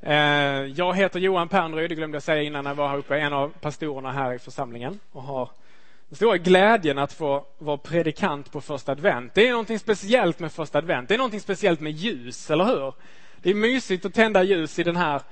Eh, jag heter Johan Pernryd, det glömde jag säga innan jag var här uppe, en av pastorerna här i församlingen och har den stora glädjen att få vara predikant på första advent. Det är någonting speciellt med första advent. Det är någonting speciellt med ljus, eller hur? Det är mysigt att tända ljus i den här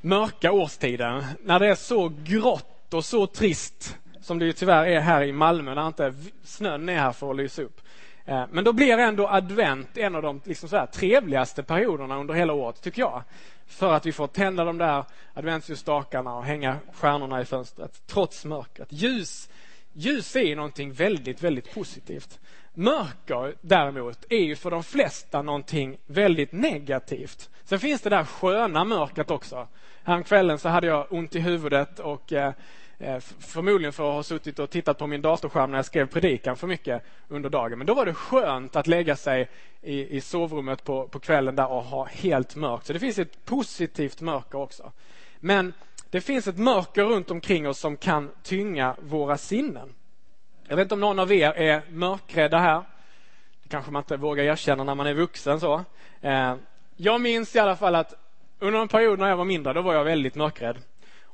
mörka årstiden när det är så grått och så trist som det ju tyvärr är här i Malmö när inte snön är här för att lysa upp. Eh, men då blir ändå advent en av de liksom så här trevligaste perioderna under hela året, tycker jag. För att vi får tända de där adventsljusstakarna och hänga stjärnorna i fönstret, trots mörkret. Ljus, ljus är någonting väldigt, väldigt positivt. Mörker däremot är ju för de flesta någonting väldigt negativt. Sen finns det där sköna mörkret också. Häromkvällen så hade jag ont i huvudet och Eh, Eh, förmodligen för att ha suttit och tittat på min datorskärm när jag skrev predikan för mycket under dagen. Men då var det skönt att lägga sig i, i sovrummet på, på kvällen där och ha helt mörkt. Så det finns ett positivt mörker också. Men det finns ett mörker runt omkring oss som kan tynga våra sinnen. Jag vet inte om någon av er är mörkrädda här. Det kanske man inte vågar erkänna när man är vuxen. så. Eh, jag minns i alla fall att under en period när jag var mindre, då var jag väldigt mörkrädd.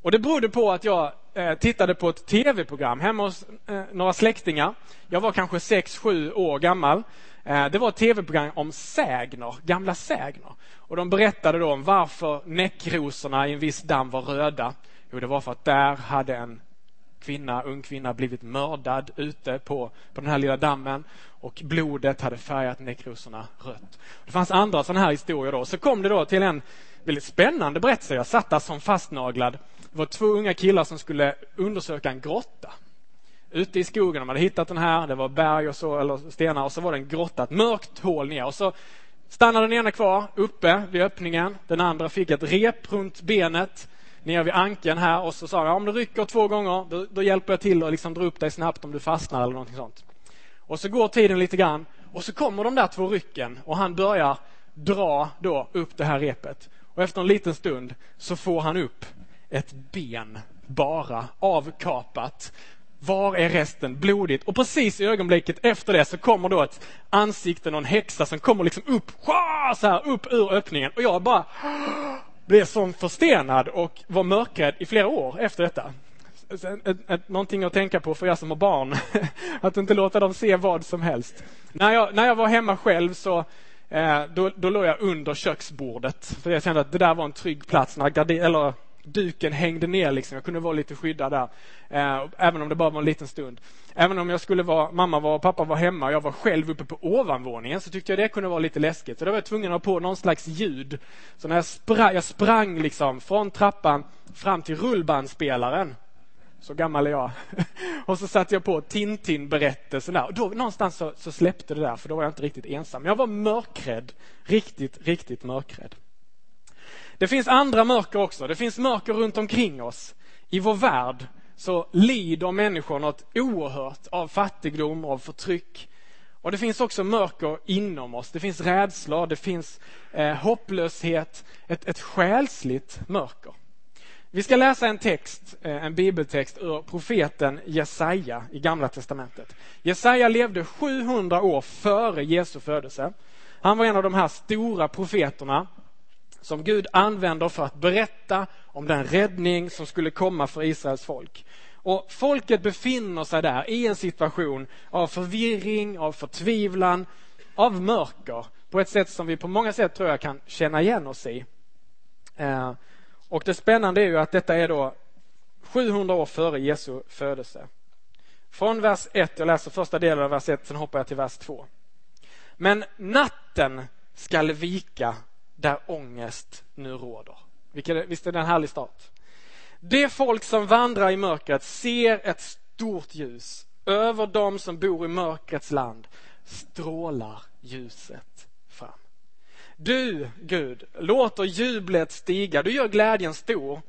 Och Det berodde på att jag eh, tittade på ett tv-program hemma hos eh, några släktingar. Jag var kanske 6-7 år gammal. Eh, det var ett tv-program om sägner, gamla sägner. Och de berättade då om varför näckrosorna i en viss damm var röda. Jo, det var för att där hade en kvinna, ung kvinna blivit mördad ute på, på den här lilla dammen och blodet hade färgat näckrosorna rött. Det fanns andra sådana här historier då. Så kom det då till en väldigt spännande berättelse. Jag satt där som fastnaglad det var två unga killar som skulle undersöka en grotta. Ute i skogen, de hade hittat den här, det var berg och så, eller stenar och så var det en grotta, ett mörkt hål ner. Och så stannade den ena kvar uppe vid öppningen. Den andra fick ett rep runt benet ner vid ankeln här och så sa han, ja, om du rycker två gånger, då, då hjälper jag till att liksom dra upp dig snabbt om du fastnar eller någonting sånt. Och så går tiden lite grann och så kommer de där två rycken och han börjar dra då upp det här repet. Och efter en liten stund så får han upp ett ben bara avkapat. Var är resten? Blodigt. Och precis i ögonblicket efter det så kommer då ett ansikte, någon häxa som kommer liksom upp, så här, upp ur öppningen. Och jag bara blev som förstenad och var mörkrädd i flera år efter detta. Någonting att tänka på för er som har barn. att inte låta dem se vad som helst. När jag, när jag var hemma själv så eh, då, då låg jag under köksbordet. För jag kände att det där var en trygg plats. När gardin, eller duken hängde ner. Liksom. Jag kunde vara lite skyddad där. Eh, även om det bara var en liten stund. Även om jag skulle vara, mamma var, pappa var hemma och jag var själv uppe på ovanvåningen så tyckte jag det kunde vara lite läskigt. Så då var jag tvungen att ha på någon slags ljud. Så när jag sprang, jag sprang liksom från trappan fram till rullbandspelaren. Så gammal är jag. och så satte jag på Tintin-berättelsen där. Och då någonstans så, så släppte det där för då var jag inte riktigt ensam. Jag var mörkrädd. Riktigt, riktigt mörkrädd. Det finns andra mörker också. Det finns mörker runt omkring oss. I vår värld så lider människor något oerhört av fattigdom, av förtryck. Och det finns också mörker inom oss. Det finns rädsla, det finns eh, hopplöshet, ett, ett själsligt mörker. Vi ska läsa en text, eh, en bibeltext ur profeten Jesaja i Gamla testamentet. Jesaja levde 700 år före Jesu födelse. Han var en av de här stora profeterna som Gud använder för att berätta om den räddning som skulle komma för Israels folk. Och Folket befinner sig där i en situation av förvirring, av förtvivlan, av mörker på ett sätt som vi på många sätt tror jag kan känna igen oss i. Eh, och det spännande är ju att detta är då 700 år före Jesu födelse. Från vers 1, jag läser första delen av vers 1, sen hoppar jag till vers 2. Men natten skall vika där ångest nu råder. Visst är det en härlig start? Det folk som vandrar i mörkret ser ett stort ljus. Över dem som bor i mörkrets land strålar ljuset fram. Du, Gud, låter jublet stiga. Du gör glädjen stor.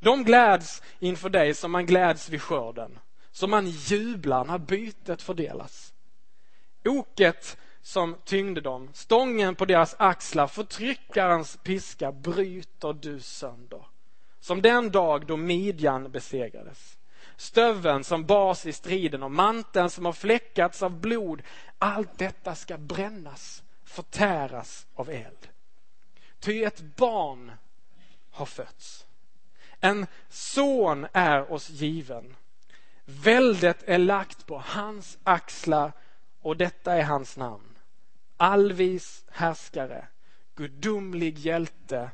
De gläds inför dig som man gläds vid skörden. Som man jublar när bytet fördelas. Oket som tyngde dem. Stången på deras axlar, förtryckarens piska bryter du sönder. Som den dag då midjan besegrades. stöveln som bas i striden och manteln som har fläckats av blod. Allt detta ska brännas, förtäras av eld. Ty ett barn har fötts. En son är oss given. Väldet är lagt på hans axlar och detta är hans namn. Allvis härskare, gudomlig hjälte,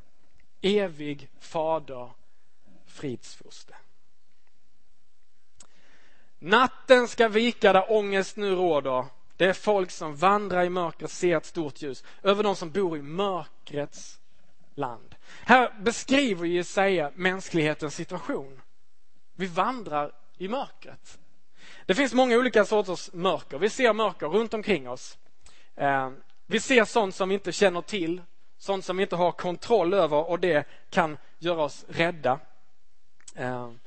evig fader, fridsfurste. Natten ska vika där ångest nu råder. Det är folk som vandrar i mörkret ser ett stort ljus. Över de som bor i mörkrets land. Här beskriver Jesaja mänsklighetens situation. Vi vandrar i mörkret. Det finns många olika sorters mörker. Vi ser mörker runt omkring oss. Ehm, vi ser sånt som vi inte känner till, sånt som vi inte har kontroll över och det kan göra oss rädda. Ehm,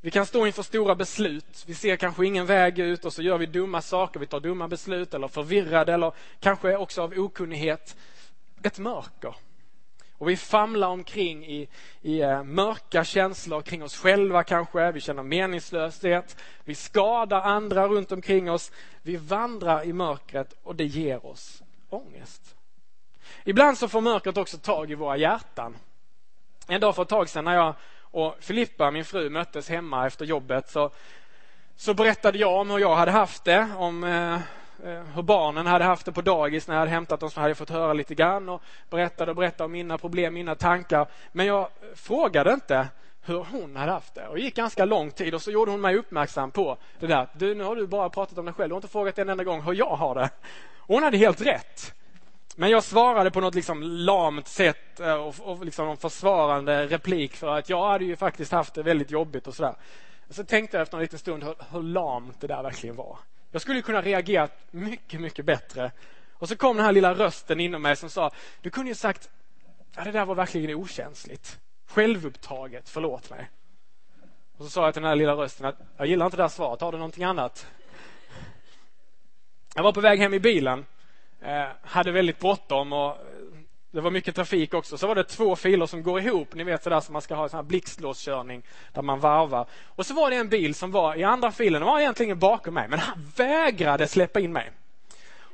vi kan stå inför stora beslut. Vi ser kanske ingen väg ut och så gör vi dumma saker. Vi tar dumma beslut eller förvirrade eller kanske också av okunnighet. Ett mörker. Och vi famlar omkring i, i eh, mörka känslor kring oss själva kanske. Vi känner meningslöshet. Vi skadar andra runt omkring oss. Vi vandrar i mörkret och det ger oss ångest. Ibland så får mörkret också tag i våra hjärtan. En dag för ett tag sedan när jag och Filippa, min fru, möttes hemma efter jobbet så, så berättade jag om hur jag hade haft det, om eh, Eh, hur barnen hade haft det på dagis när jag hade hämtat dem så hade jag fått höra lite grann och berättade och berättade om mina problem, mina tankar. Men jag eh, frågade inte hur hon hade haft det. Och det gick ganska lång tid och så gjorde hon mig uppmärksam på det där. Du, nu har du bara pratat om dig själv. Du har inte frågat en enda gång hur jag har det. Och hon hade helt rätt. Men jag svarade på något liksom lamt sätt eh, och, och liksom en försvarande replik för att jag hade ju faktiskt haft det väldigt jobbigt och sådär. Så tänkte jag efter en liten stund hur, hur lamt det där verkligen var. Jag skulle kunna reagera mycket, mycket bättre. Och så kom den här lilla rösten inom mig som sa, du kunde ju sagt, ja, det där var verkligen okänsligt. Självupptaget, förlåt mig. Och så sa jag till den här lilla rösten att jag gillar inte det här svaret, har du någonting annat? Jag var på väg hem i bilen Eh, hade väldigt bråttom och det var mycket trafik också. Så var det två filer som går ihop. Ni vet sådär som man ska ha sån här blixtlåskörning där man varvar. Och så var det en bil som var i andra filen. Den var egentligen bakom mig, men han vägrade släppa in mig.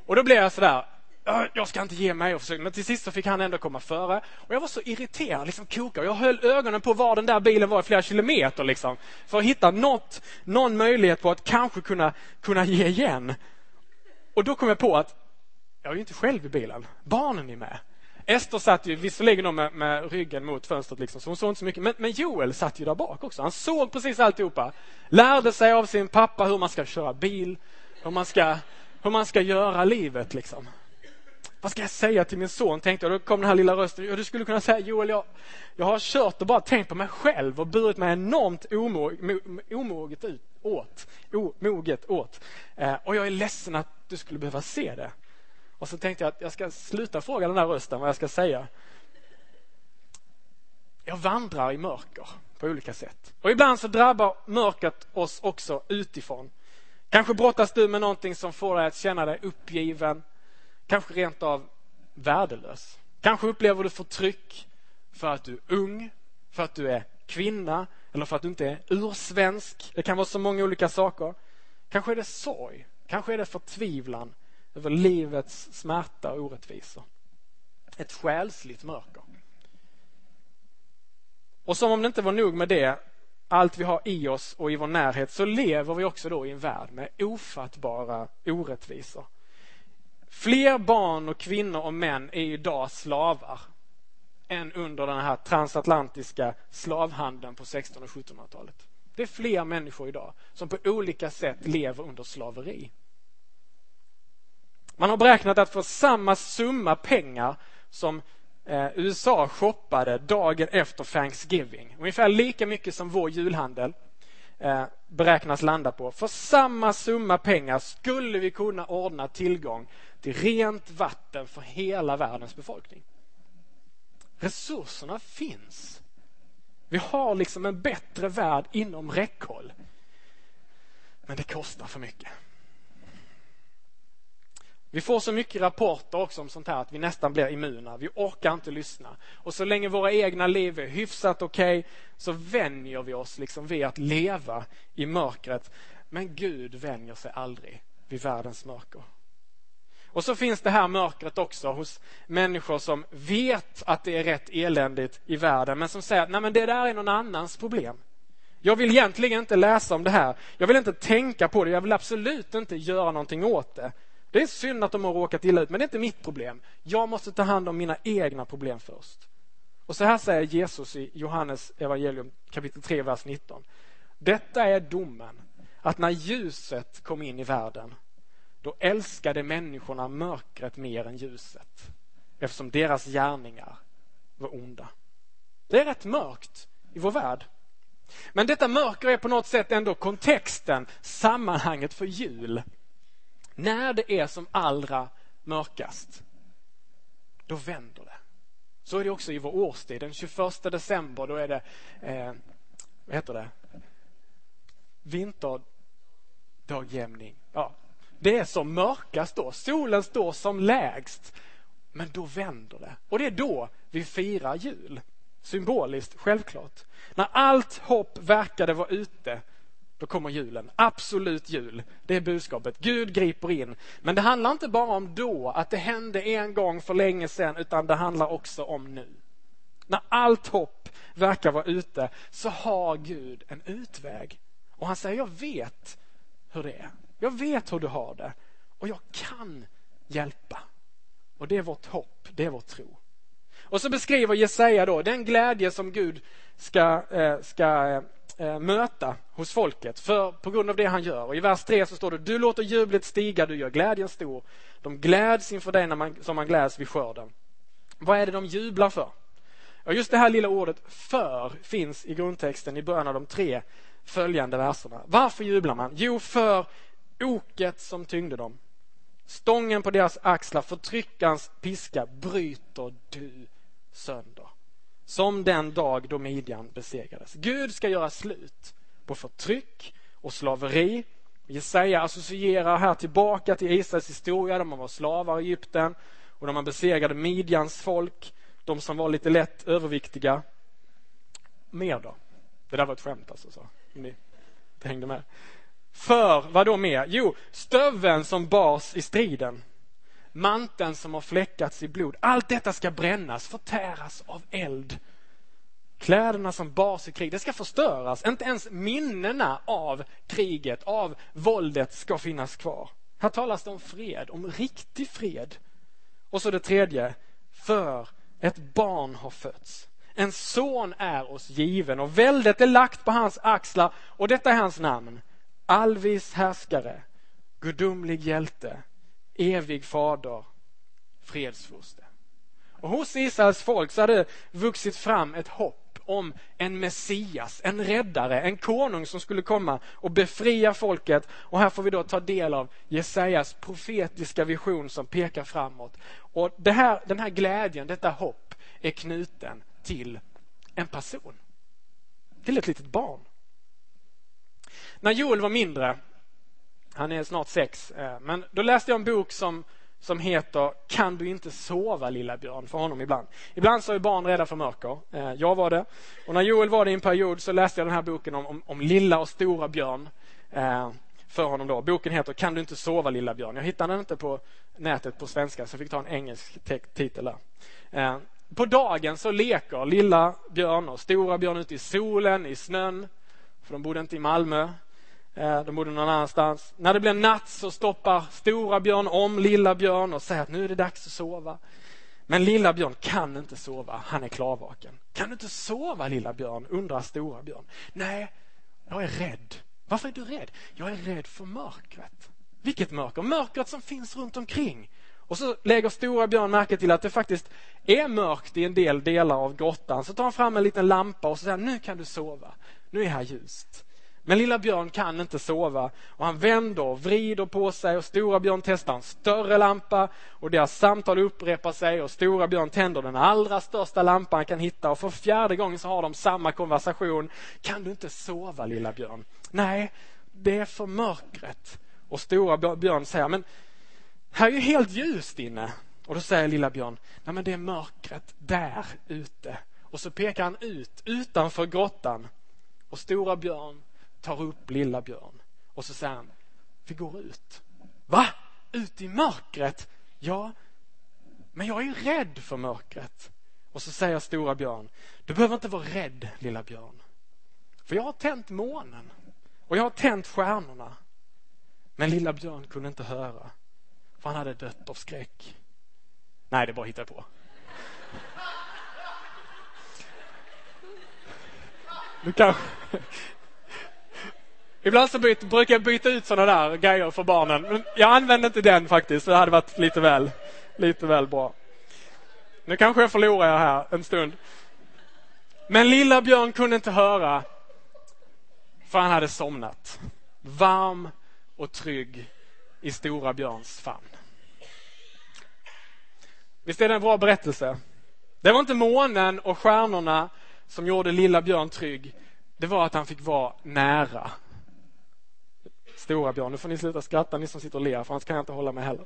Och då blev jag sådär, äh, jag ska inte ge mig. Och försöka. Men till sist så fick han ändå komma före. Och jag var så irriterad, liksom kokade. Jag höll ögonen på var den där bilen var i flera kilometer liksom. För att hitta något, någon möjlighet på att kanske kunna, kunna ge igen. Och då kom jag på att jag är ju inte själv i bilen. Barnen är med. Ester satt ju visserligen med, med ryggen mot fönstret, liksom, så hon såg inte så mycket. Men, men, Joel satt ju där bak också. Han såg precis alltihopa. Lärde sig av sin pappa hur man ska köra bil, hur man ska, hur man ska göra livet. Liksom. Vad ska jag säga till min son? Tänkte jag. Då kom den här lilla rösten. Ja, du skulle kunna säga Joel, jag, jag har kört och bara tänkt på mig själv och burit mig enormt omoget ut, åt. Omoget åt. Eh, och jag är ledsen att du skulle behöva se det. Och så tänkte jag att jag ska sluta fråga den här rösten vad jag ska säga. Jag vandrar i mörker på olika sätt. Och ibland så drabbar mörkret oss också utifrån. Kanske brottas du med någonting som får dig att känna dig uppgiven, kanske rent av värdelös. Kanske upplever du förtryck för att du är ung, för att du är kvinna eller för att du inte är ursvensk. Det kan vara så många olika saker. Kanske är det sorg, kanske är det förtvivlan, över livets smärta och orättvisor. Ett själsligt mörker. Och som om det inte var nog med det, allt vi har i oss och i vår närhet, så lever vi också då i en värld med ofattbara orättvisor. Fler barn och kvinnor och män är idag slavar än under den här transatlantiska slavhandeln på 1600 och 1700-talet. Det är fler människor idag som på olika sätt lever under slaveri. Man har beräknat att för samma summa pengar som eh, USA shoppade dagen efter Thanksgiving, ungefär lika mycket som vår julhandel eh, beräknas landa på. För samma summa pengar skulle vi kunna ordna tillgång till rent vatten för hela världens befolkning. Resurserna finns. Vi har liksom en bättre värld inom räckhåll. Men det kostar för mycket. Vi får så mycket rapporter också om sånt här att vi nästan blir immuna. Vi orkar inte lyssna. Och så länge våra egna liv är hyfsat okej okay, så vänjer vi oss liksom vid att leva i mörkret. Men Gud vänjer sig aldrig vid världens mörker. Och så finns det här mörkret också hos människor som vet att det är rätt eländigt i världen men som säger att Nej, men det där är någon annans problem. Jag vill egentligen inte läsa om det här. Jag vill inte tänka på det. Jag vill absolut inte göra någonting åt det. Det är synd att de har råkat illa ut, men det är inte mitt problem. Jag måste ta hand om mina egna problem först. Och så här säger Jesus i Johannes evangelium kapitel 3, vers 19. Detta är domen, att när ljuset kom in i världen, då älskade människorna mörkret mer än ljuset, eftersom deras gärningar var onda. Det är rätt mörkt i vår värld. Men detta mörker är på något sätt ändå kontexten, sammanhanget för jul. När det är som allra mörkast, då vänder det. Så är det också i vår årstid. Den 21 december då är det, eh, vad heter det, vinterdagjämning. Ja, det är som mörkast då. Solen står som lägst. Men då vänder det. Och det är då vi firar jul. Symboliskt, självklart. När allt hopp verkade vara ute, då kommer julen. Absolut jul. Det är budskapet. Gud griper in. Men det handlar inte bara om då, att det hände en gång för länge sedan, utan det handlar också om nu. När allt hopp verkar vara ute, så har Gud en utväg. Och han säger, jag vet hur det är. Jag vet hur du har det. Och jag kan hjälpa. Och det är vårt hopp, det är vår tro. Och så beskriver Jesaja då den glädje som Gud ska, eh, ska eh, möta hos folket för, på grund av det han gör. Och I vers 3 så står det, du låter jublet stiga, du gör glädjen stor. De gläds inför dig när man, som man gläds vid skörden. Vad är det de jublar för? Och just det här lilla ordet för finns i grundtexten i början av de tre följande verserna. Varför jublar man? Jo, för oket som tyngde dem. Stången på deras axlar, förtryckarens piska bryter du sönder. Som den dag då midjan besegrades. Gud ska göra slut på förtryck och slaveri. Jesaja associerar här tillbaka till Israels historia, där man var slavar i Egypten och när man besegrade Midjans folk, de som var lite lätt överviktiga. Mer då? Det där var ett skämt alltså, så. ni hängde med. För vad då mer? Jo, stöveln som bars i striden manteln som har fläckats i blod. Allt detta ska brännas, förtäras av eld. Kläderna som bars i krig, det ska förstöras. Inte ens minnena av kriget, av våldet ska finnas kvar. Här talas det om fred, om riktig fred. Och så det tredje, för ett barn har fötts. En son är oss given och väldet är lagt på hans axlar och detta är hans namn. Alvis härskare, gudomlig hjälte, evig fader, fredsfurste. Och hos Israels folk så hade vuxit fram ett hopp om en Messias, en räddare, en konung som skulle komma och befria folket. Och här får vi då ta del av Jesajas profetiska vision som pekar framåt. Och det här, den här glädjen, detta hopp är knuten till en person. Till ett litet barn. När Joel var mindre han är snart sex. Eh, men då läste jag en bok som, som heter Kan du inte sova lilla björn? för honom ibland. Ibland så är barn rädda för mörker. Eh, jag var det. Och när Joel var det i en period så läste jag den här boken om, om, om lilla och stora björn eh, för honom då. Boken heter Kan du inte sova lilla björn? Jag hittade den inte på nätet på svenska så jag fick ta en engelsk titel där. På dagen så leker lilla björn och stora björn ute i solen, i snön. För de bodde inte i Malmö. Eh, De bodde någon annanstans. När det blir natt så stoppar stora björn om lilla björn och säger att nu är det dags att sova. Men lilla björn kan inte sova, han är klarvaken. Kan du inte sova lilla björn? undrar stora björn. Nej, jag är rädd. Varför är du rädd? Jag är rädd för mörkret. Vilket mörker? Mörkret som finns runt omkring. Och så lägger stora björn märke till att det faktiskt är mörkt i en del delar av grottan. Så tar han fram en liten lampa och så säger nu kan du sova. Nu är här ljust. Men lilla Björn kan inte sova och han vänder och vrider på sig och Stora Björn testar en större lampa och deras samtal upprepar sig och Stora Björn tänder den allra största lampan han kan hitta och för fjärde gången så har de samma konversation. Kan du inte sova lilla Björn? Nej, det är för mörkret. Och Stora Björn säger, men här är ju helt ljust inne. Och då säger lilla Björn, nej men det är mörkret där ute. Och så pekar han ut utanför grottan. Och Stora Björn tar upp lilla björn och så säger han, vi går ut. Va? Ut i mörkret? Ja, men jag är rädd för mörkret. Och så säger stora björn, du behöver inte vara rädd lilla björn. För jag har tänt månen och jag har tänt stjärnorna. Men lilla björn kunde inte höra, för han hade dött av skräck. Nej, det bara hittar på. Du kanske... Ibland så byt, brukar jag byta ut sådana där grejer för barnen. Men jag använder inte den faktiskt, det hade varit lite väl, lite väl bra. Nu kanske jag förlorar er här en stund. Men lilla Björn kunde inte höra, för han hade somnat. Varm och trygg i stora Björns famn. Visst är det en bra berättelse? Det var inte månen och stjärnorna som gjorde lilla Björn trygg. Det var att han fick vara nära Stora Björn. Nu får ni sluta skratta ni som sitter och ler för annars kan jag inte hålla mig heller.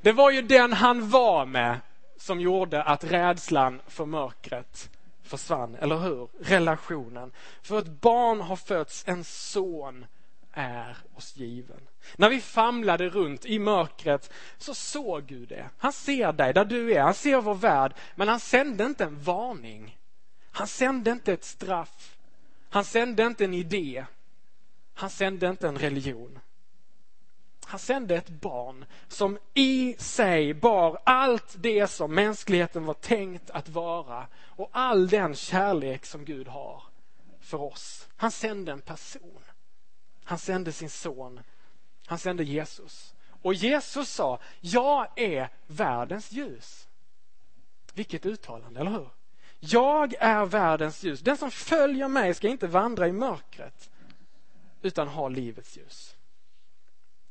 Det var ju den han var med som gjorde att rädslan för mörkret försvann, eller hur? Relationen. För ett barn har fötts, en son är oss given. När vi famlade runt i mörkret så såg Gud det. Han ser dig där du är, han ser vår värld, men han sände inte en varning. Han sände inte ett straff. Han sände inte en idé. Han sände inte en religion. Han sände ett barn som i sig bar allt det som mänskligheten var tänkt att vara och all den kärlek som Gud har för oss. Han sände en person. Han sände sin son. Han sände Jesus. Och Jesus sa, jag är världens ljus. Vilket uttalande, eller hur? Jag är världens ljus. Den som följer mig ska inte vandra i mörkret utan ha livets ljus.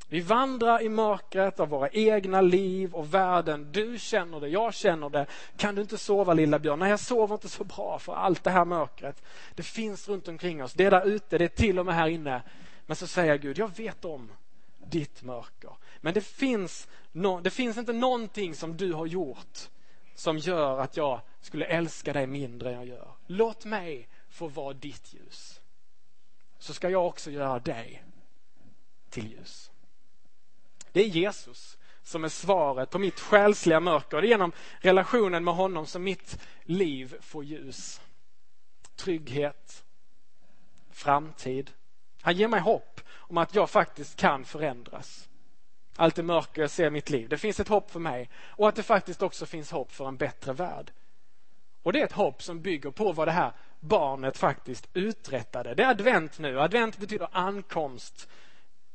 Vi vandrar i mörkret av våra egna liv och världen. Du känner det, jag känner det. Kan du inte sova lilla björn? Nej, jag sover inte så bra för allt det här mörkret. Det finns runt omkring oss. Det är där ute, det är till och med här inne. Men så säger Gud, jag vet om ditt mörker. Men det finns, no, det finns inte någonting som du har gjort som gör att jag skulle älska dig mindre än jag gör. Låt mig få vara ditt ljus. Så ska jag också göra dig till ljus. Det är Jesus som är svaret på mitt själsliga mörker. Det är genom relationen med honom som mitt liv får ljus. Trygghet, framtid. Han ger mig hopp om att jag faktiskt kan förändras. Allt det mörker jag ser i mitt liv. Det finns ett hopp för mig och att det faktiskt också finns hopp för en bättre värld. Och det är ett hopp som bygger på vad det här barnet faktiskt uträttade. Det är advent nu. Advent betyder ankomst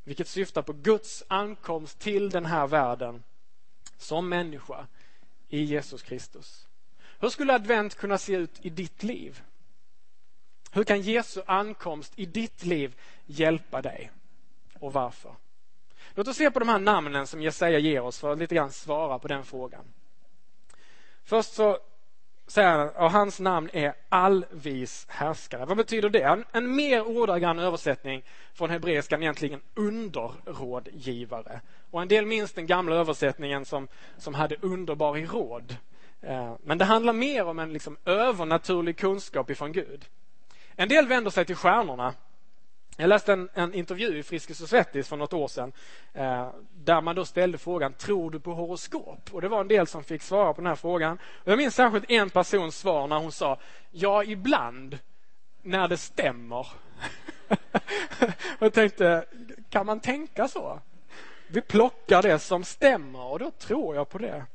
vilket syftar på Guds ankomst till den här världen som människa i Jesus Kristus. Hur skulle advent kunna se ut i ditt liv? Hur kan Jesu ankomst i ditt liv hjälpa dig? Och varför? Låt oss se på de här namnen som Jesaja ger oss för att lite grann svara på den frågan. Först så säger han, och hans namn är allvis härskare. Vad betyder det? En, en mer ordagrann översättning från hebreiskan egentligen underrådgivare. Och en del minns den gamla översättningen som, som hade underbar i råd. Eh, men det handlar mer om en liksom övernaturlig kunskap ifrån Gud. En del vänder sig till stjärnorna jag läste en, en intervju i Friskis och Svettis för något år sedan eh, där man då ställde frågan Tror du på horoskop? Och det var en del som fick svara på den här frågan. Och jag minns särskilt en persons svar när hon sa Ja, ibland när det stämmer. och jag tänkte, kan man tänka så? Vi plockar det som stämmer och då tror jag på det.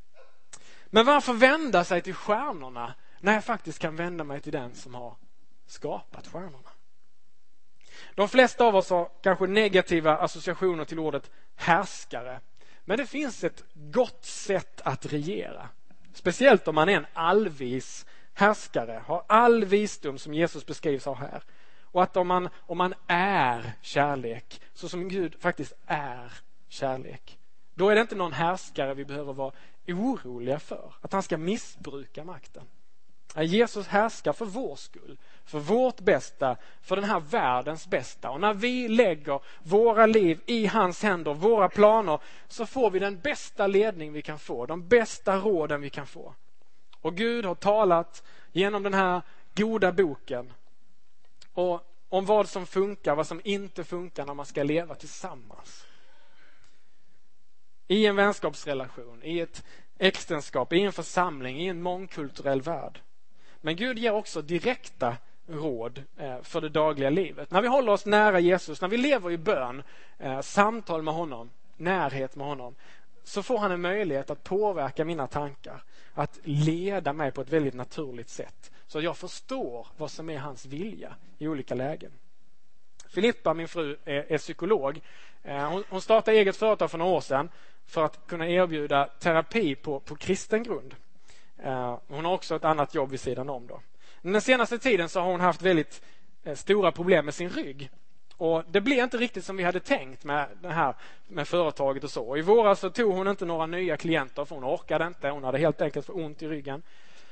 Men varför vända sig till stjärnorna när jag faktiskt kan vända mig till den som har skapat stjärnorna? De flesta av oss har kanske negativa associationer till ordet härskare. Men det finns ett gott sätt att regera. Speciellt om man är en allvis härskare, har all visdom som Jesus beskrivs ha här. Och att om man, om man är kärlek, så som Gud faktiskt är kärlek, då är det inte någon härskare vi behöver vara oroliga för, att han ska missbruka makten. Jesus härskar för vår skull, för vårt bästa, för den här världens bästa. Och när vi lägger våra liv i hans händer, våra planer, så får vi den bästa ledning vi kan få, de bästa råden vi kan få. Och Gud har talat genom den här goda boken och om vad som funkar, vad som inte funkar när man ska leva tillsammans. i en vänskapsrelation, i ett äktenskap, i en församling, i en mångkulturell värld. Men Gud ger också direkta råd eh, för det dagliga livet. När vi håller oss nära Jesus, när vi lever i bön, eh, samtal med honom, närhet med honom, så får han en möjlighet att påverka mina tankar, att leda mig på ett väldigt naturligt sätt. Så jag förstår vad som är hans vilja i olika lägen. Filippa, min fru, är, är psykolog. Eh, hon, hon startade eget företag för några år sedan för att kunna erbjuda terapi på, på kristen grund. Eh, hon har också ett annat jobb vid sidan om. Då. Den senaste tiden så har hon haft väldigt eh, stora problem med sin rygg. Och Det blev inte riktigt som vi hade tänkt med det här med företaget och så. I våras så tog hon inte några nya klienter för hon orkade inte. Hon hade helt enkelt för ont i ryggen.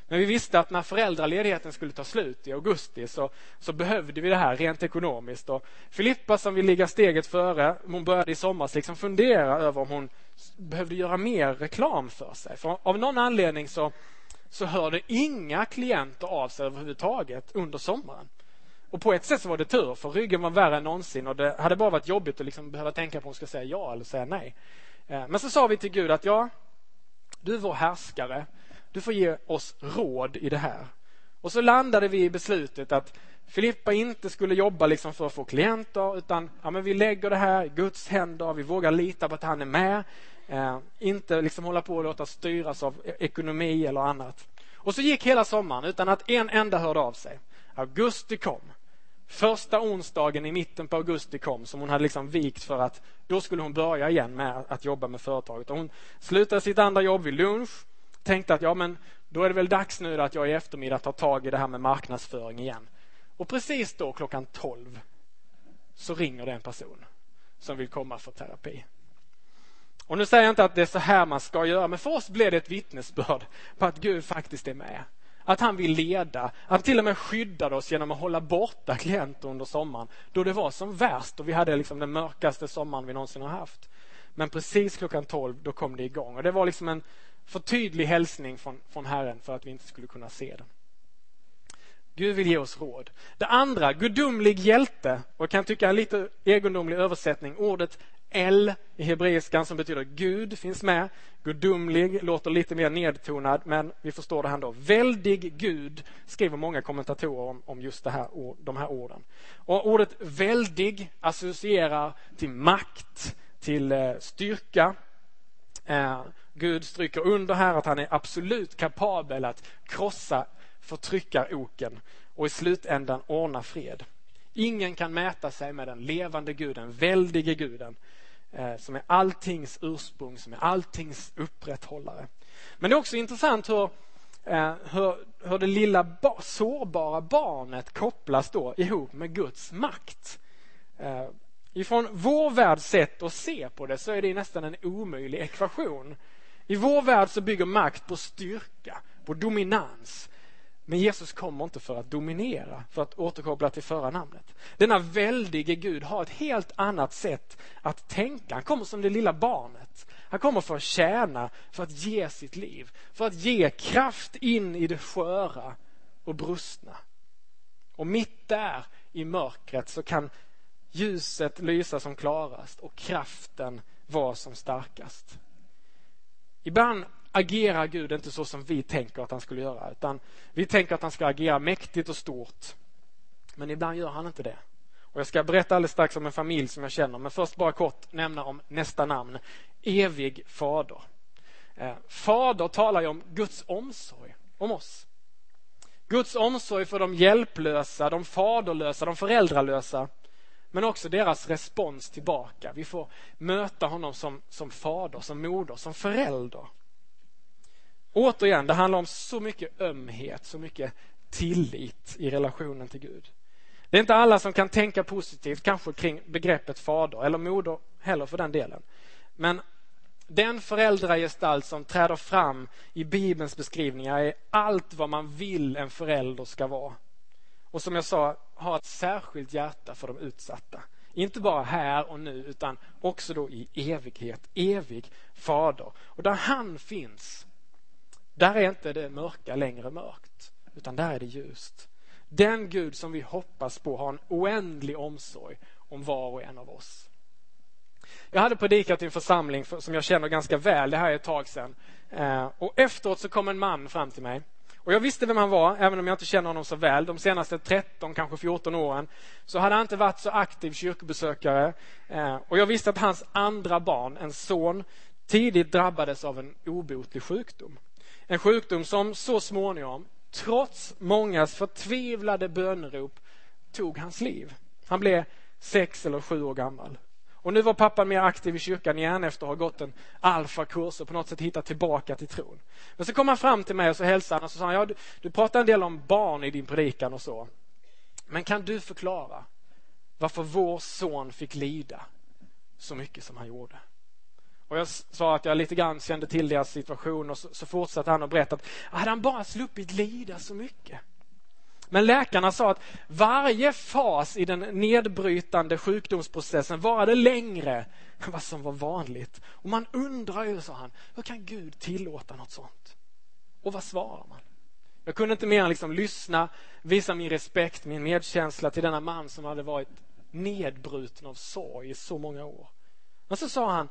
Men vi visste att när föräldraledigheten skulle ta slut i augusti så, så behövde vi det här rent ekonomiskt. Och Filippa som vill ligga steget före, hon började i somras liksom fundera över om hon behövde göra mer reklam för sig. För av någon anledning så så hörde inga klienter av sig överhuvudtaget under sommaren. Och på ett sätt så var det tur, för ryggen var värre än någonsin och det hade bara varit jobbigt att liksom behöva tänka på om hon ska säga ja eller säga nej. Eh, men så sa vi till Gud att ja, du är vår härskare. Du får ge oss råd i det här. Och så landade vi i beslutet att Filippa inte skulle jobba liksom för att få klienter utan ja, men vi lägger det här i Guds händer. Vi vågar lita på att han är med. Eh, inte liksom hålla på och låta styras av e- ekonomi eller annat. Och så gick hela sommaren utan att en enda hörde av sig. Augusti kom. Första onsdagen i mitten på augusti kom som hon hade liksom vikt för att då skulle hon börja igen med att jobba med företaget. Och hon slutade sitt andra jobb vid lunch. Tänkte att ja, men då är det väl dags nu att jag i eftermiddag tar tag i det här med marknadsföring igen. Och precis då klockan 12 så ringer det en person som vill komma för terapi. Och nu säger jag inte att det är så här man ska göra, men för oss blev det ett vittnesbörd på att Gud faktiskt är med. Att han vill leda, att till och med skyddade oss genom att hålla borta klienter under sommaren då det var som värst och vi hade liksom den mörkaste sommaren vi någonsin har haft. Men precis klockan 12 då kom det igång och det var liksom en för tydlig hälsning från, från Herren för att vi inte skulle kunna se den. Gud vill ge oss råd. Det andra, gudomlig hjälte, och jag kan tycka en lite egendomlig översättning. Ordet El i hebreiskan som betyder Gud finns med. Gudomlig låter lite mer nedtonad, men vi förstår det här då. Väldig Gud skriver många kommentatorer om, om just det här, de här orden. Och ordet väldig associerar till makt, till eh, styrka. Eh, Gud stryker under här att han är absolut kapabel att krossa förtryckaroken och i slutändan ordna fred. Ingen kan mäta sig med den levande guden, väldige guden Eh, som är alltings ursprung, som är alltings upprätthållare. Men det är också intressant hur, eh, hur, hur det lilla ba sårbara barnet kopplas då ihop med Guds makt. Eh, ifrån vår världs sätt att se på det så är det nästan en omöjlig ekvation. I vår värld så bygger makt på styrka, på dominans. Men Jesus kommer inte för att dominera, för att återkoppla till förra namnet. Denna väldige Gud har ett helt annat sätt att tänka. Han kommer som det lilla barnet. Han kommer för att tjäna, för att ge sitt liv, för att ge kraft in i det sköra och brustna. Och mitt där i mörkret så kan ljuset lysa som klarast och kraften vara som starkast. Ibland agerar Gud inte så som vi tänker att han skulle göra. Utan vi tänker att han ska agera mäktigt och stort. Men ibland gör han inte det. Och Jag ska berätta alldeles strax om en familj som jag känner. Men först bara kort nämna om nästa namn. Evig fader. Eh, fader talar ju om Guds omsorg om oss. Guds omsorg för de hjälplösa, de faderlösa, de föräldralösa. Men också deras respons tillbaka. Vi får möta honom som, som fader, som moder, som förälder. Återigen, det handlar om så mycket ömhet, så mycket tillit i relationen till Gud. Det är inte alla som kan tänka positivt, kanske kring begreppet fader eller moder heller för den delen. Men den föräldragestalt som träder fram i Bibelns beskrivningar är allt vad man vill en förälder ska vara. Och som jag sa, ha ett särskilt hjärta för de utsatta. Inte bara här och nu utan också då i evighet, evig fader. Och där han finns, där är inte det mörka längre mörkt, utan där är det ljust. Den Gud som vi hoppas på har en oändlig omsorg om var och en av oss. Jag hade predikat i en församling som jag känner ganska väl, det här är ett tag sedan. Eh, och efteråt så kom en man fram till mig. Och jag visste vem han var, även om jag inte känner honom så väl. De senaste 13, kanske 14 åren så hade han inte varit så aktiv kyrkobesökare. Eh, och jag visste att hans andra barn, en son, tidigt drabbades av en obotlig sjukdom. En sjukdom som så småningom, trots mångas förtvivlade bönerop, tog hans liv. Han blev sex eller sju år gammal. Och nu var pappan mer aktiv i kyrkan igen efter att ha gått en alfakurs och på något sätt hittat tillbaka till tron. Men så kom han fram till mig och så hälsade han och så sa han, ja, du, du pratar en del om barn i din predikan och så. Men kan du förklara varför vår son fick lida så mycket som han gjorde? Och jag sa att jag lite grann kände till deras situation och så, så fortsatte han och berättade att hade han bara sluppit lida så mycket men läkarna sa att varje fas i den nedbrytande sjukdomsprocessen varade längre än vad som var vanligt. Och man undrar ju, sa han, hur kan Gud tillåta något sånt? Och vad svarar man? Jag kunde inte mer än liksom lyssna, visa min respekt, min medkänsla till denna man som hade varit nedbruten av sorg i så många år. Men så sa han,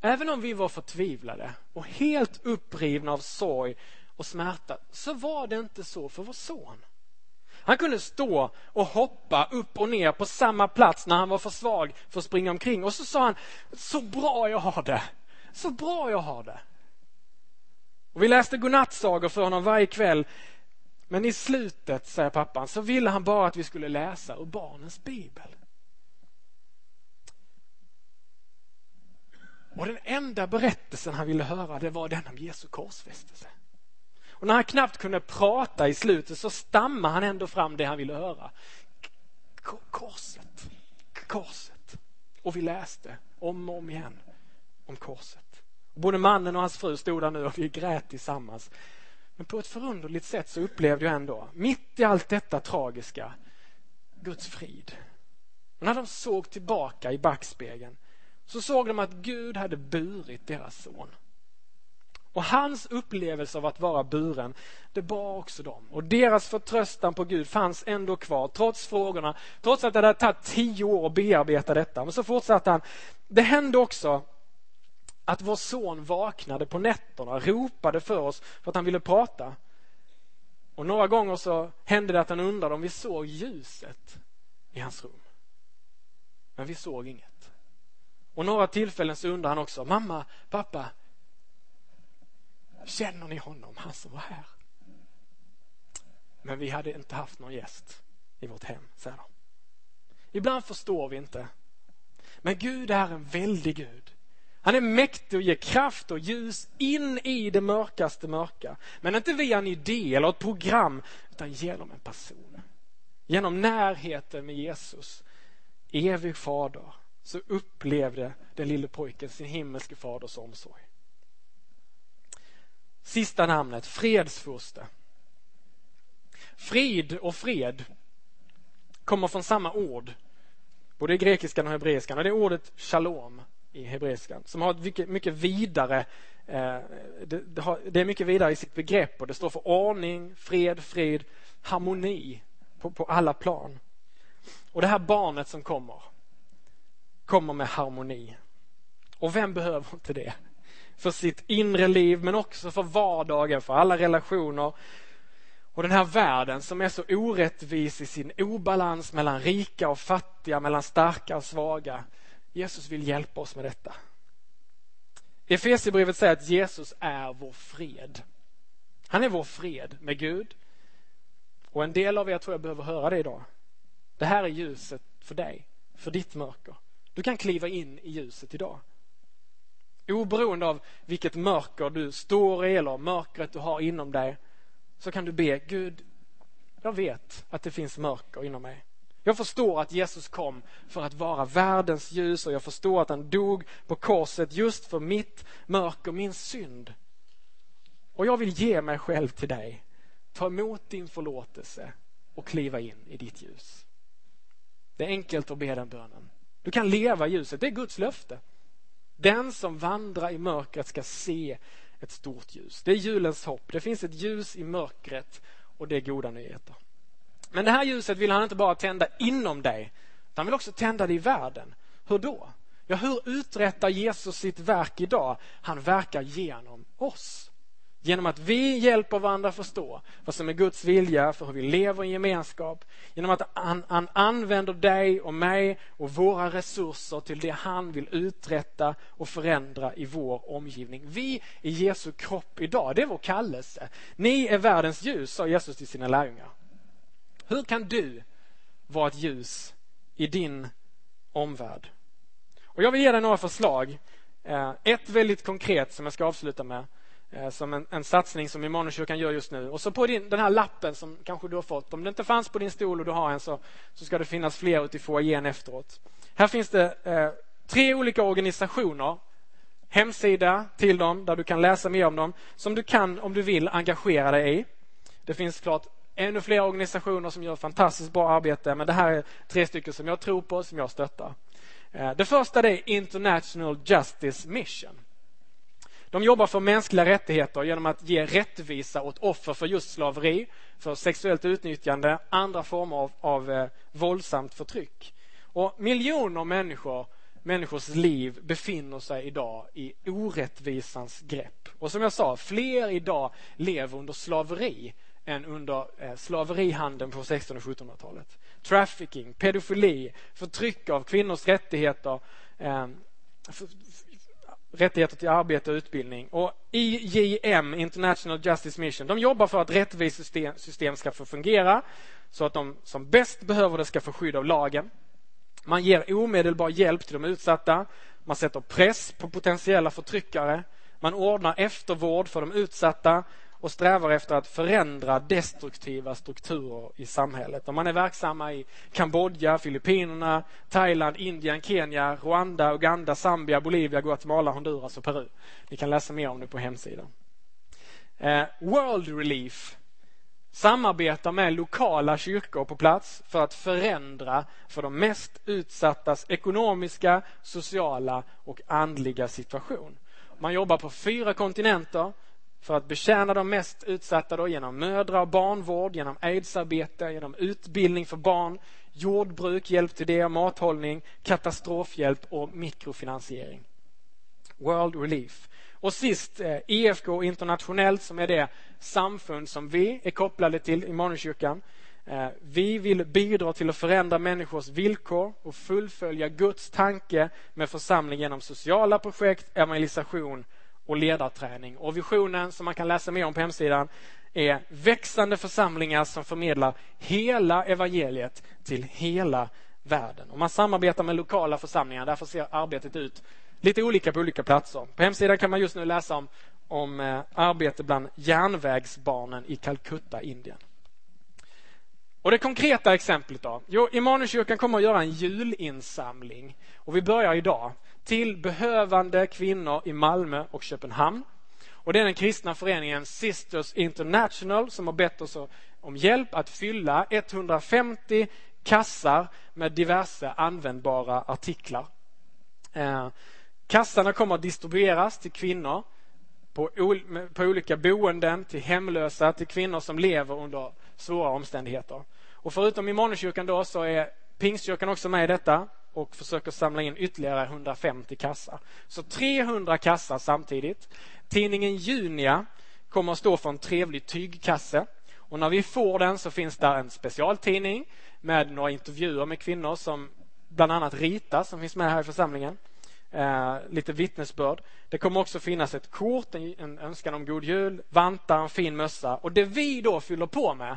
även om vi var förtvivlade och helt upprivna av sorg och smärta, så var det inte så för vår son. Han kunde stå och hoppa upp och ner på samma plats när han var för svag för att springa omkring. Och så sa han, så bra jag har det. Så bra jag har det. Och vi läste godnattsagor för honom varje kväll. Men i slutet, säger pappan, så ville han bara att vi skulle läsa ur barnens bibel. Och den enda berättelsen han ville höra, det var den om Jesu korsfästelse. Och när han knappt kunde prata i slutet så stammade han ändå fram det han ville höra. Korset, korset. Och vi läste om och om igen om korset. Och både mannen och hans fru stod där nu och vi grät tillsammans. Men på ett förunderligt sätt så upplevde jag ändå, mitt i allt detta tragiska, Guds frid. Och när de såg tillbaka i backspegeln så såg de att Gud hade burit deras son. Och hans upplevelse av att vara buren, det bar också dem. Och deras förtröstan på Gud fanns ändå kvar, trots frågorna, trots att det hade tagit tio år att bearbeta detta. Men så fortsatte han. Det hände också att vår son vaknade på nätterna, ropade för oss för att han ville prata. Och några gånger så hände det att han undrade om vi såg ljuset i hans rum. Men vi såg inget. Och några tillfällen så undrar han också, mamma, pappa, Känner ni honom, han som var här? Men vi hade inte haft någon gäst i vårt hem, säger de. Ibland förstår vi inte. Men Gud är en väldig Gud. Han är mäktig och ger kraft och ljus in i det mörkaste mörka. Men inte via en idé eller ett program, utan genom en person. Genom närheten med Jesus, evig fader, så upplevde den lille pojken sin himmelske faders omsorg. Sista namnet, fredsfurste. Frid och fred kommer från samma ord, både i grekiskan och hebreiskan. Och det är ordet shalom i hebreiskan som har ett mycket, mycket vidare eh, det, det, har, det, är mycket vidare i sitt begrepp och det står för ordning, fred, frid, harmoni på, på alla plan. Och det här barnet som kommer, kommer med harmoni. Och vem behöver inte det? för sitt inre liv men också för vardagen, för alla relationer. Och den här världen som är så orättvis i sin obalans mellan rika och fattiga, mellan starka och svaga. Jesus vill hjälpa oss med detta. Efesierbrevet säger att Jesus är vår fred. Han är vår fred med Gud. Och en del av er tror jag behöver höra det idag. Det här är ljuset för dig, för ditt mörker. Du kan kliva in i ljuset idag. Oberoende av vilket mörker du står i eller mörkret du har inom dig så kan du be Gud, jag vet att det finns mörker inom mig. Jag förstår att Jesus kom för att vara världens ljus och jag förstår att han dog på korset just för mitt mörker, min synd. Och jag vill ge mig själv till dig. Ta emot din förlåtelse och kliva in i ditt ljus. Det är enkelt att be den bönen. Du kan leva i ljuset, det är Guds löfte. Den som vandrar i mörkret ska se ett stort ljus. Det är julens hopp. Det finns ett ljus i mörkret och det är goda nyheter. Men det här ljuset vill han inte bara tända inom dig, utan han vill också tända det i världen. Hur då? Ja, hur uträttar Jesus sitt verk idag? Han verkar genom oss. Genom att vi hjälper varandra förstå vad som är Guds vilja för hur vi lever i gemenskap. Genom att han, han, använder dig och mig och våra resurser till det han vill uträtta och förändra i vår omgivning. Vi är Jesu kropp idag, det är vår kallelse. Ni är världens ljus, sa Jesus till sina lärjungar. Hur kan du vara ett ljus i din omvärld? Och jag vill ge dig några förslag. Eh, ett väldigt konkret som jag ska avsluta med Eh, som en, en satsning som Immanuelskyrkan gör just nu. Och så på din, den här lappen som kanske du har fått. Om det inte fanns på din stol och du har en så, så ska det finnas fler ute i foajén efteråt. Här finns det eh, tre olika organisationer, hemsida till dem där du kan läsa mer om dem, som du kan, om du vill, engagera dig i. Det finns klart ännu fler organisationer som gör fantastiskt bra arbete, men det här är tre stycken som jag tror på, som jag stöttar. Eh, det första är International Justice Mission. De jobbar för mänskliga rättigheter genom att ge rättvisa åt offer för just slaveri, för sexuellt utnyttjande, andra former av, av eh, våldsamt förtryck. Och miljoner människor, människors liv befinner sig idag i orättvisans grepp. Och som jag sa, fler idag lever under slaveri än under eh, slaverihandeln på 1600 och 1700-talet. Trafficking, pedofili, förtryck av kvinnors rättigheter, eh, rättigheter till arbete och utbildning. Och IJM, International Justice Mission, de jobbar för att rättvist system, system ska få fungera så att de som bäst behöver det ska få skydd av lagen. Man ger omedelbar hjälp till de utsatta. Man sätter press på potentiella förtryckare. Man ordnar eftervård för de utsatta och strävar efter att förändra destruktiva strukturer i samhället. Och man är verksamma i Kambodja, Filippinerna, Thailand, Indien, Kenya, Rwanda, Uganda, Zambia, Bolivia, Guatemala, Honduras och Peru. Ni kan läsa mer om det på hemsidan. Eh, World Relief samarbetar med lokala kyrkor på plats för att förändra för de mest utsattas ekonomiska, sociala och andliga situation. Man jobbar på fyra kontinenter för att betjäna de mest utsatta då, genom mödra och barnvård, genom aidsarbete, genom utbildning för barn, jordbruk, hjälp till det, mathållning, katastrofhjälp och mikrofinansiering. World Relief. Och sist eh, EFK internationellt som är det samfund som vi är kopplade till i Immanuelskyrkan. Eh, vi vill bidra till att förändra människors villkor och fullfölja Guds tanke med församling genom sociala projekt, evangelisation och ledarträning. Och visionen som man kan läsa mer om på hemsidan är växande församlingar som förmedlar hela evangeliet till hela världen. Och man samarbetar med lokala församlingar, därför ser arbetet ut lite olika på olika platser. På hemsidan kan man just nu läsa om, om eh, arbete bland järnvägsbarnen i Calcutta, Indien. Och det konkreta exemplet då? Jo, Immanuelskyrkan kommer att göra en julinsamling och vi börjar idag till behövande kvinnor i Malmö och Köpenhamn. Och det är den kristna föreningen Sisters International som har bett oss om hjälp att fylla 150 kassar med diverse användbara artiklar. Eh, kassarna kommer att distribueras till kvinnor på, på olika boenden, till hemlösa, till kvinnor som lever under svåra omständigheter. Och förutom Immanuelskyrkan då så är Pingstkyrkan också med i detta och försöker samla in ytterligare 150 kassar. Så 300 kassar samtidigt. Tidningen Junia kommer att stå för en trevlig tygkasse. Och när vi får den så finns där en specialtidning med några intervjuer med kvinnor som bland annat Rita som finns med här i församlingen. Eh, lite vittnesbörd. Det kommer också finnas ett kort, en önskan om god jul, vantar, en fin mössa. Och det vi då fyller på med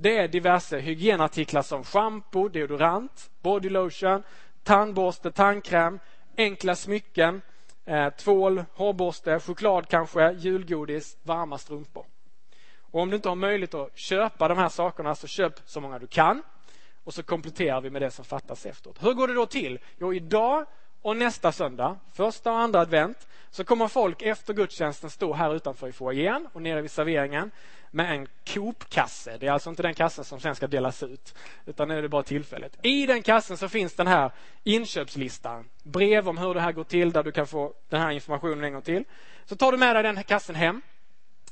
det är diverse hygienartiklar som shampoo, deodorant, body lotion, tandborste, tandkräm, enkla smycken, eh, tvål, hårborste, choklad kanske, julgodis, varma strumpor. Och om du inte har möjlighet att köpa de här sakerna så köp så många du kan och så kompletterar vi med det som fattas efteråt. Hur går det då till? Jo, idag och nästa söndag, första och andra advent, så kommer folk efter gudstjänsten stå här utanför i foajén och nere vid serveringen med en Coop-kasse. Det är alltså inte den kassen som sen ska delas ut, utan nu är det bara tillfället. I den kassen så finns den här inköpslistan. Brev om hur det här går till, där du kan få den här informationen en gång till. Så tar du med dig den här kassen hem.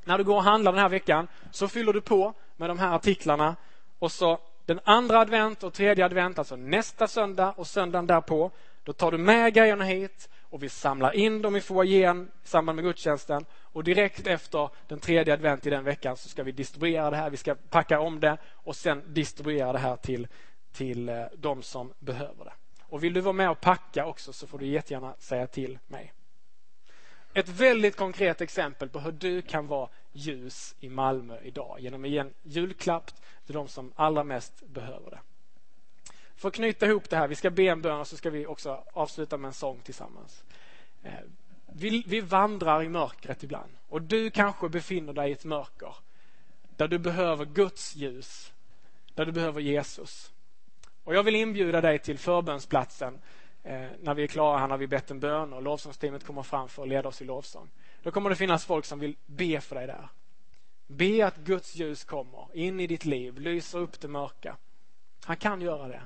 När du går och handlar den här veckan så fyller du på med de här artiklarna och så den andra advent och tredje advent, alltså nästa söndag och söndagen därpå, då tar du med grejerna hit och vi samlar in dem i foajén i samband med gudstjänsten och direkt efter den tredje advent i den veckan så ska vi distribuera det här, vi ska packa om det och sen distribuera det här till, till eh, de som behöver det. Och vill du vara med och packa också så får du jättegärna säga till mig. Ett väldigt konkret exempel på hur du kan vara ljus i Malmö idag genom att ge en julklapp till de som allra mest behöver det. För att knyta ihop det här, vi ska be en bön och så ska vi också avsluta med en sång tillsammans. Eh, vi, vi vandrar i mörkret ibland och du kanske befinner dig i ett mörker där du behöver Guds ljus, där du behöver Jesus. Och Jag vill inbjuda dig till förbönsplatsen eh, när vi är klara här, när vi bett en bön och lovsångsteamet kommer fram för att leda oss i lovsång. Då kommer det finnas folk som vill be för dig där. Be att Guds ljus kommer in i ditt liv, lyser upp det mörka. Han kan göra det.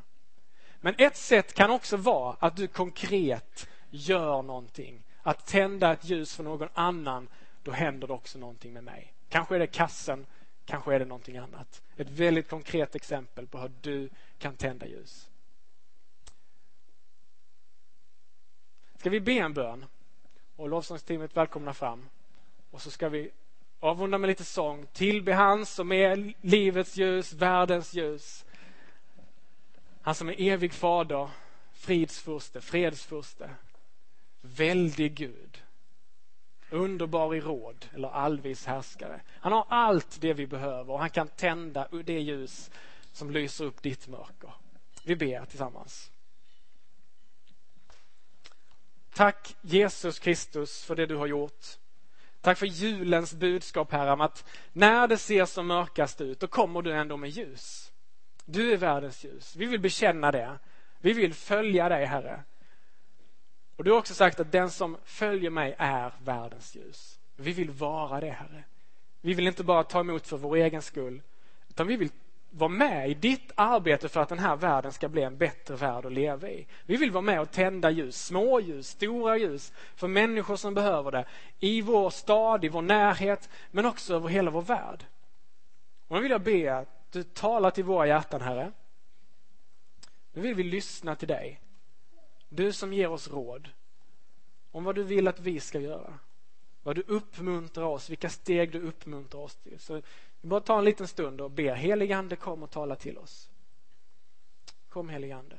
Men ett sätt kan också vara att du konkret gör någonting. Att tända ett ljus för någon annan, då händer det också någonting med mig. Kanske är det kassen, kanske är det någonting annat. Ett väldigt konkret exempel på hur du kan tända ljus. Ska vi be en bön? Och lovsångsteamet välkomna fram. Och så ska vi avrunda med lite sång. Tillbe han som är livets ljus, världens ljus. Han som är evig fader, fridsfurste, fredsfurste, väldig Gud, underbar i råd eller allvis härskare. Han har allt det vi behöver och han kan tända det ljus som lyser upp ditt mörker. Vi ber tillsammans. Tack Jesus Kristus för det du har gjort. Tack för julens budskap Herre om att när det ser som mörkast ut, då kommer du ändå med ljus. Du är världens ljus. Vi vill bekänna det. Vi vill följa dig, Herre. Och Du har också sagt att den som följer mig är världens ljus. Vi vill vara det, Herre. Vi vill inte bara ta emot för vår egen skull, utan vi vill vara med i ditt arbete för att den här världen ska bli en bättre värld att leva i. Vi vill vara med och tända ljus, små ljus, stora ljus för människor som behöver det i vår stad, i vår närhet, men också över hela vår värld. Och nu vill jag be att du talar till våra hjärtan, Herre. Nu vill vi lyssna till dig. Du som ger oss råd om vad du vill att vi ska göra. Vad du uppmuntrar oss, vilka steg du uppmuntrar oss till. Så vi bara tar en liten stund och ber. Heligande kom och tala till oss. Kom helige Ande.